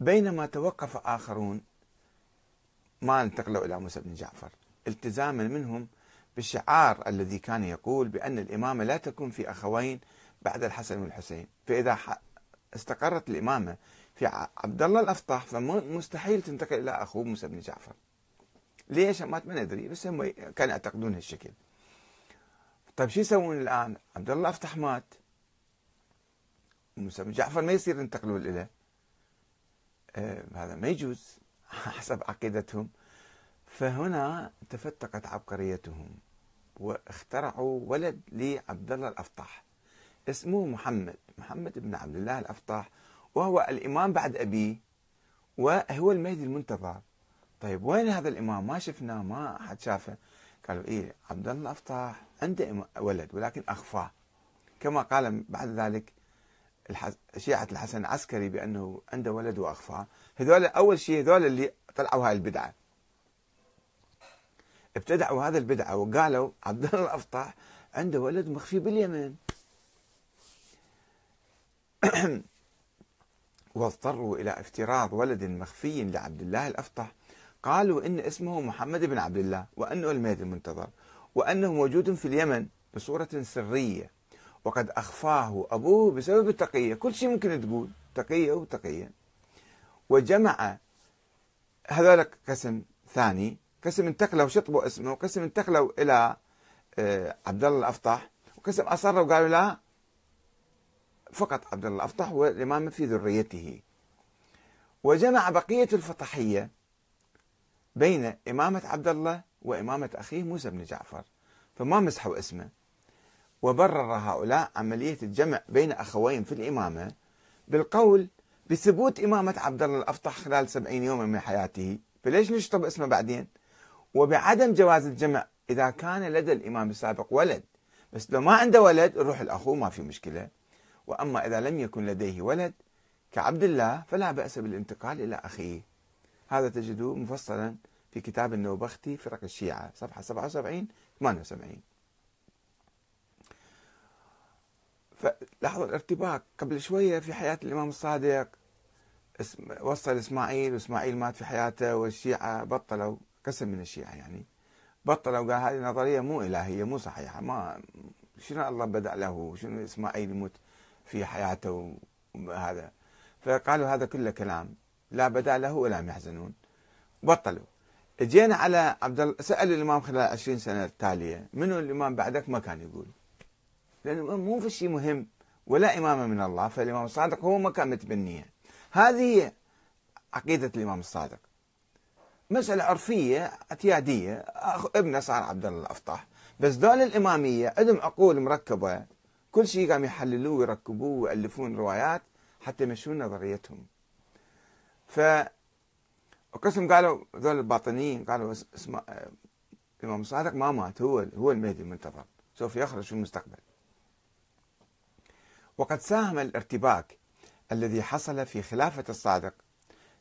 بينما توقف آخرون ما انتقلوا إلى موسى بن جعفر. التزاما منهم بالشعار الذي كان يقول بأن الإمامة لا تكون في أخوين بعد الحسن والحسين. فإذا استقرت الإمامة في عبد الله الأفطح فمستحيل تنتقل إلى أخوه موسى بن جعفر. ليش؟ ما ندري بس هم كانوا يعتقدون هالشكل. طيب شو يسوون الآن؟ عبد الله الأفطح مات. موسى بن جعفر ما يصير ينتقلوا إليه. هذا ما يجوز حسب عقيدتهم. فهنا تفتقت عبقريتهم واخترعوا ولد لعبد الله الافطح اسمه محمد محمد بن عبد الله الافطح وهو الإمام بعد أبيه وهو المهدي المنتظر. طيب وين هذا الإمام؟ ما شفناه ما احد شافه. قالوا إيه عبد الله الافطح عنده ولد ولكن أخفاه. كما قال بعد ذلك شيعة الحسن العسكري بأنه عنده ولد وأخفاه هذول أول شيء هذول اللي طلعوا هاي البدعة. ابتدعوا هذا البدعة وقالوا عبد الله الأفطح عنده ولد مخفي باليمن. واضطروا إلى افتراض ولد مخفي لعبد الله الأفطح قالوا إن اسمه محمد بن عبد الله وأنه المهدي المنتظر وأنه موجود في اليمن بصورة سرية. وقد أخفاه أبوه بسبب التقية. كل شيء ممكن تقول تقية وتقية وجمع هذول قسم ثاني. قسم انتقلوا شطبوا اسمه. وقسم انتقلوا إلى آه، عبد الله الأفطح وقسم أصروا وقالوا لا فقط عبد الله الأفطح والإمامة في ذريته. وجمع بقية الفطحية بين إمامة عبد الله وإمامة أخيه موسى بن جعفر. فما مسحوا اسمه. وبرر هؤلاء عملية الجمع بين أخوين في الإمامة بالقول بثبوت إمامة عبد الله الأفطح خلال سبعين يوما من حياته فليش نشطب اسمه بعدين؟ وبعدم جواز الجمع إذا كان لدى الإمام السابق ولد. بس لو ما عنده ولد نروح الأخو ما في مشكلة. وأما إذا لم يكن لديه ولد كعبد الله فلا بأس بالانتقال إلى أخيه. هذا تجدوه مفصلا في كتاب النوبختي فرق الشيعة صفحة 77 78 فلاحظوا الارتباك. قبل شوية في حياة الإمام الصادق وصل إسماعيل وإسماعيل مات في حياته والشيعة بطلوا قسم من الشيعة يعني بطلوا. قال هذه نظرية مو إلهية مو صحيحة. ما شنو الله بدأ له؟ شنو إسماعيل يموت في حياته وهذا؟ فقالوا هذا كله كلام لا بدأ له ولا يحزنون. بطلوا. جينا على عبد الله سأل الإمام خلال 20 سنة التالية منو الإمام بعدك؟ ما كان يقول. لأنه مو في شيء مهم. ولا إمامة من الله فالإمام الصادق هو ما كان متبنية. هذه هي عقيدة الإمام الصادق. مسألة عرفية اعتيادية ابنه صار عبد الله الأفطح بس دول الإمامية عندهم عقول مركبة. كل شيء قام يحللوه ويركبوه ويألفون روايات حتى يمشون نظريتهم. ف قسم قالوا ذول الباطنيين قالوا اسمع الإمام الصادق ما مات هو هو المهدي المنتظر. سوف يخرج في المستقبل. وقد ساهم الارتباك الذي حصل في خلافة الصادق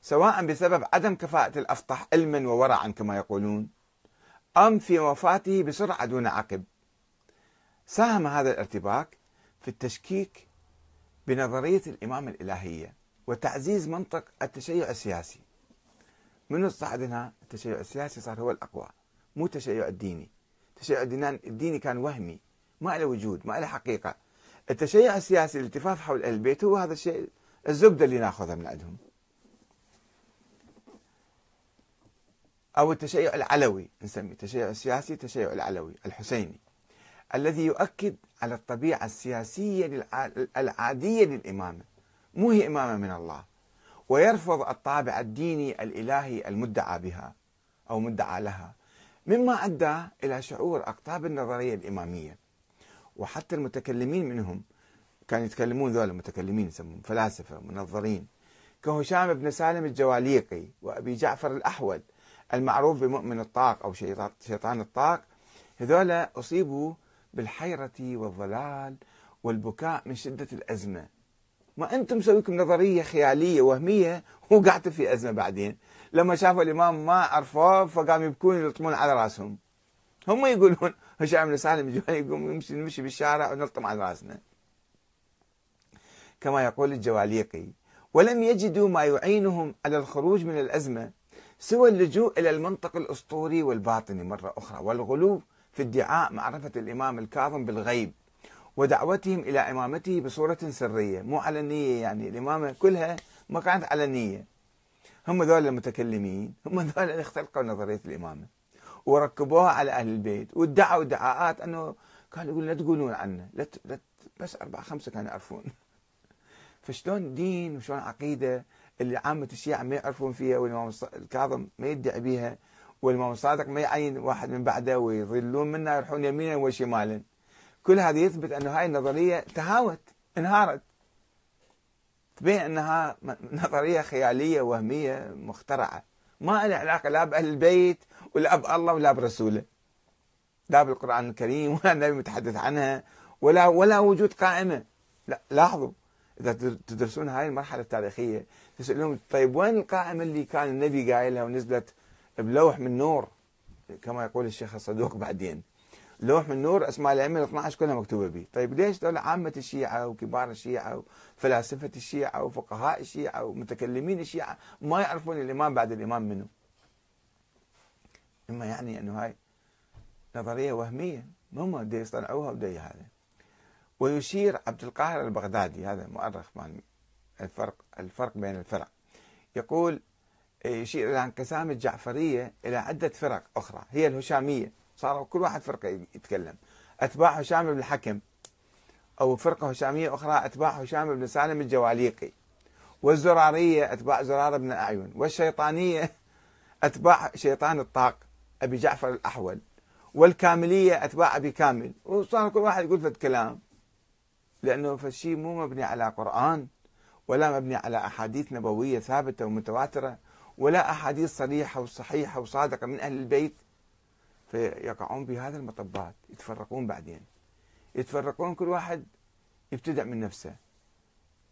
سواء بسبب عدم كفاءة الأفطح علما وورعا كما يقولون أم في وفاته بسرعة دون عقب. ساهم هذا الارتباك في التشكيك بنظرية الإمامة الإلهية وتعزيز منطق التشيع السياسي. من الصعد هنا التشيع السياسي صار هو الأقوى مو التشيع الديني. التشيع الديني كان وهمي ما له وجود ما له حقيقة. التشيع السياسي الالتفاف حول البيت هو هذا الشيء الزبدة اللي ناخذها من عندهم. أو التشيع العلوي نسميه التشيع السياسي التشيع العلوي الحسيني الذي يؤكد على الطبيعة السياسية العادية للإمامة. مو هي إمامة من الله. ويرفض الطابع الديني الإلهي المدعى بها أو مدعى لها مما أدى إلى شعور أقطاب النظرية الإمامية. وحتى المتكلمين منهم كانوا يتكلمون ذول المتكلمين يسمون فلاسفة منظرين. كهشام بن سالم الجواليقي وأبي جعفر الأحول المعروف بمؤمن الطاق أو شيطان الطاق هذول أصيبوا بالحيرة والضلال والبكاء من شدة الأزمة. ما أنتم مسويكم نظرية خيالية وهمية وقعدتوا في أزمة بعدين. لما شافوا الإمام ما عرفوه فقاموا يبكون يلطمون على رأسهم. هم يقولون هشام بن سالم يقوم يمشي نمشي بالشارع ونلطم على رأسنا. كما يقول الجواليقي ولم يجدوا ما يعينهم على الخروج من الأزمة سوى اللجوء إلى المنطق الأسطوري والباطني مرة أخرى والغلو في ادعاء معرفة الإمام الكاظم بالغيب ودعوتهم إلى إمامته بصورة سرية مو علنية يعني الإمامة كلها ما كانت علنية هم ذول المتكلمين هم ذول اللي اختلقوا نظرية الإمامة. وركبوها على أهل البيت وادعوا ادعاءات أنه كانوا يقولون لا تقولون عنه لا بس أربعة خمسة كانوا يعرفون. فشلون دين وشلون عقيدة اللي عامة الشيعة ما يعرفون فيها والإمام الكاظم ما يدعي بها والإمام الصادق ما يعين واحد من بعده ويضلون منها يروحون يمينا وشمالا كل هذا يثبت أن هاي النظرية تهاوت انهارت. تبين أنها نظرية خيالية وهمية مخترعة. ما لها علاقة لا بأهل البيت ولا بالله ولا برسوله. لا بالقرآن الكريم ولا النبي متحدث عنها ولا ولا وجود قائمة. لا لاحظوا إذا تدرسون هاي المرحلة التاريخية تسألون طيب وين القائمة اللي كان النبي قايلها ونزلت بلوح من نور؟ كما يقول الشيخ الصدوق بعدين. لوح من نور أسماء الأئمة ال 12 كلها مكتوبة به، طيب ليش دول عامة الشيعة وكبار الشيعة وفلاسفة الشيعة وفقهاء الشيعة ومتكلمين الشيعة ما يعرفون الإمام بعد الإمام منه؟ إما يعني أنه هاي نظرية وهمية. هم دي يصطنعوها ودي هذا ويشير عبد القاهر البغدادي هذا مؤرخ مال الفرق الفرق بين الفرق. يقول يشير إلى انقسام الجعفريه إلى عدة فرق أخرى هي الهشامية. صاروا كل واحد فرقة يتكلم. أتباع هشام بن الحكم أو فرقة هشامية أخرى أتباع هشام بن سالم الجواليقي. والزرارية أتباع زرارة بن الاعين والشيطانية أتباع شيطان الطاق أبي جعفر الأحول. والكاملية أتباع أبي كامل. وصار كل واحد يقول فد كلام لأنه فالشيء مو مبني على قرآن ولا مبني على أحاديث نبوية ثابتة ومتواترة ولا أحاديث صريحة وصحيحة وصادقة من أهل البيت. فيقعون بهذا المطبات يتفرقون بعدين. يتفرقون كل واحد يبتدع من نفسه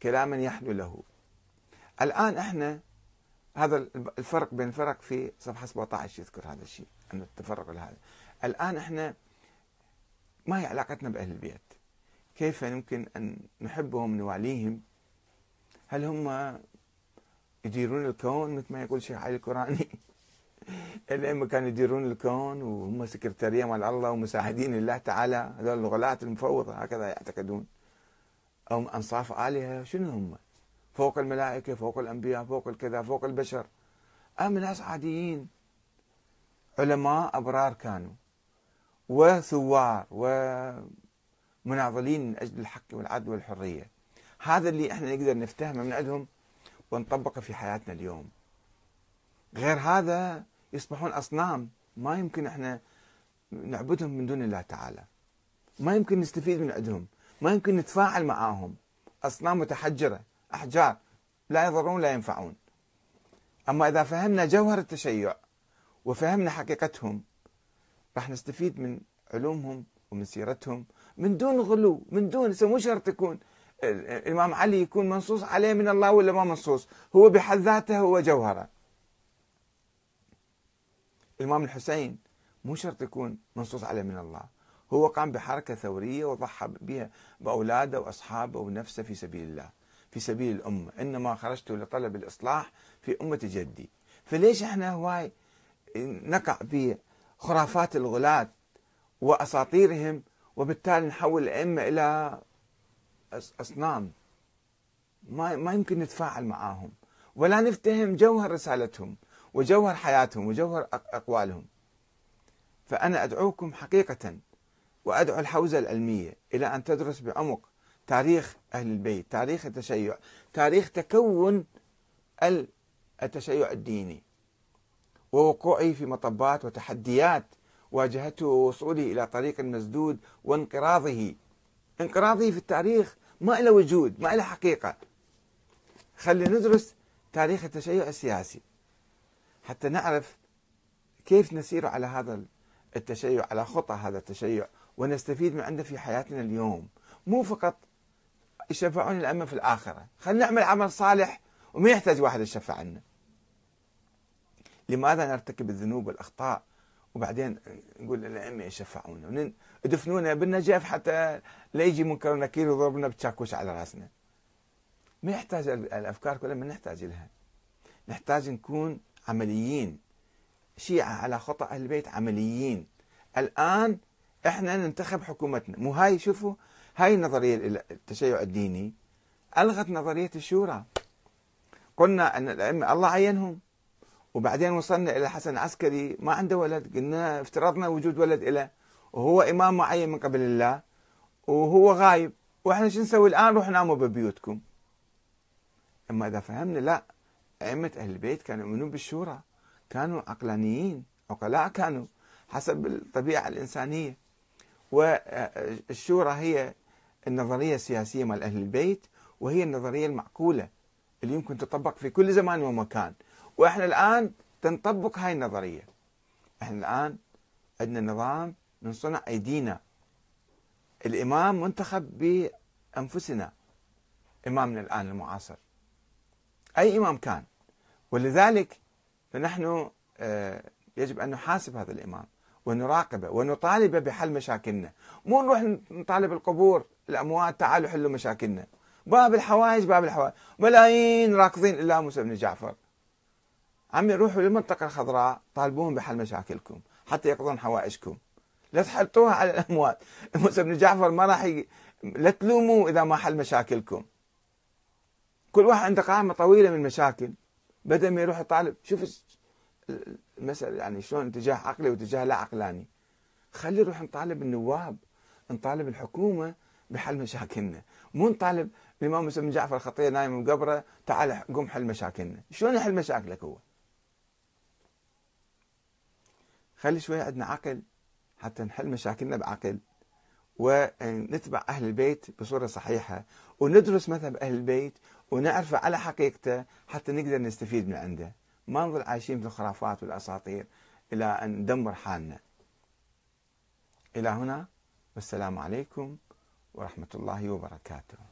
كلاما يحلو له. الآن إحنا هذا الفرق بين الفرق في صفحة 17 يذكر هذا الشيء أن التفرق هذا الآن إحنا ما هي علاقتنا بأهل البيت؟ كيف يمكن أن نحبهم نواليهم؟ هل هم يديرون الكون مثل ما يقول الشيخ علي القراني الأئمة كانوا يديرون الكون وهم سكرتارية مال الله ومساعدين لله تعالى. هذول الغلاة المفوضة هكذا يعتقدون. أو أنصاف آلهة. شنو هم؟ فوق الملائكة فوق الأنبياء فوق الكذا فوق البشر. أم ناس عاديين. علماء أبرار كانوا. وثوار ومناضلين من أجل الحق والعدل والحرية. هذا اللي إحنا نقدر نفتهمه من عندهم ونطبقه في حياتنا اليوم. غير هذا يصبحون أصنام. ما يمكن إحنا نعبدهم من دون الله تعالى. ما يمكن نستفيد من عندهم. ما يمكن نتفاعل معاهم. أصنام متحجرة أحجار. لا يضرون ولا ينفعون. أما إذا فهمنا جوهر التشيع وفهمنا حقيقتهم راح نستفيد من علومهم ومن سيرتهم. من دون غلو من دون مو شرط يكون الإمام علي يكون منصوص عليه من الله ولا ما منصوص. هو بحد ذاته هو جوهره. الإمام الحسين مو شرط يكون منصوص عليه من الله. هو قام بحركة ثورية وضحى بها بأولاده وأصحابه ونفسه في سبيل الله في سبيل الأمة. إنما خرجت لطلب الإصلاح في أمة جدي. فليش إحنا هواي نقع في خرافات الغلاة وأساطيرهم وبالتالي نحول الأئمة إلى أصنام؟ ما ما يمكن نتفاعل معاهم. ولا نفتهم جوهر رسالتهم. وجوهر حياتهم وجوهر أقوالهم. فأنا أدعوكم حقيقة وأدعو الحوزة العلمية إلى أن تدرس بعمق تاريخ أهل البيت تاريخ التشيع تاريخ تكون التشيع الديني. ووقوعه في مطبات وتحديات واجهته ووصوله إلى طريق مسدود وانقراضه. انقراضه في التاريخ ما له وجود ما له حقيقة. خلي ندرس تاريخ التشيع السياسي. حتى نعرف كيف نسير على هذا التشيع على خطى هذا التشيع ونستفيد من عنده في حياتنا اليوم. مو فقط يشفعون الأئمة في الآخرة. خلينا نعمل عمل صالح وما يحتاج واحد يشفع عنا. لماذا نرتكب الذنوب والأخطاء وبعدين نقول الأئمة يشفعونا؟ يدفنونا بالنجف حتى لا يجي منكر ونكير ويضربنا بتشاكوش على رأسنا. ما يحتاج الأفكار كلها ما نحتاج لها. نحتاج نكون عمليين. شيعة على خطأ أهل البيت عمليين. الآن إحنا ننتخب حكومتنا. مو هاي شوفوا هاي النظرية التشيع الديني. ألغت نظرية الشورى. قلنا أن الأئمة الله عينهم. وبعدين وصلنا إلى حسن العسكري ما عنده ولد. قلنا افترضنا وجود ولد له وهو إمام معين من قبل الله. وهو غايب. وإحنا شو نسوي الآن؟ روح ناموا ببيوتكم. أما إذا فهمنا لا. أئمة أهل البيت كانوا يؤمنون بالشورى كانوا عقلانيين عقلاء كانوا حسب الطبيعة الإنسانية. والشورى هي النظرية السياسية مال أهل البيت وهي النظرية المعقولة اللي يمكن تطبق في كل زمان ومكان. وإحنا الآن تنطبق هاي النظرية. إحنا الآن عندنا نظام من صنع أيدينا. الإمام منتخب بأنفسنا. إمامنا الآن المعاصر. أي إمام كان. ولذلك فنحن آه، يجب أن نحاسب هذا الإمام ونراقبه ونطالبه بحل مشاكلنا. مو نروح نطالب القبور الأموات تعالوا حلوا مشاكلنا. باب الحوائج باب الحوائج. ملايين راكضين إلا موسى بن جعفر. عمي روحوا للمنطقة الخضراء طالبوهم بحل مشاكلكم حتى يقضون حوائجكم. لا تحطوها على الأموات. موسى بن جعفر ما راح ي... لا تلوموا إذا ما حل مشاكلكم. كل واحد عنده قائمة طويلة من المشاكل بدل ما يروح يطالب شوف المسألة يعني شلون اتجاه عقلي واتجاه لا عقلاني. خلي نروح نطالب النواب نطالب الحكومة بحل مشاكلنا. مو نطالب الإمام مسلم بن جعفر الخطية نايم بقبره تعال قم حل مشاكلنا. شلون يحل مشاكلك هو؟ خلي شوية عندنا عقل حتى نحل مشاكلنا بعقل ونتبع أهل البيت بصورة صحيحة وندرس مذهب أهل البيت ونعرفه على حقيقته حتى نقدر نستفيد من عنده. ما نظل عايشين في الخرافات والأساطير إلى أن ندمر حالنا. إلى هنا والسلام عليكم ورحمة الله وبركاته.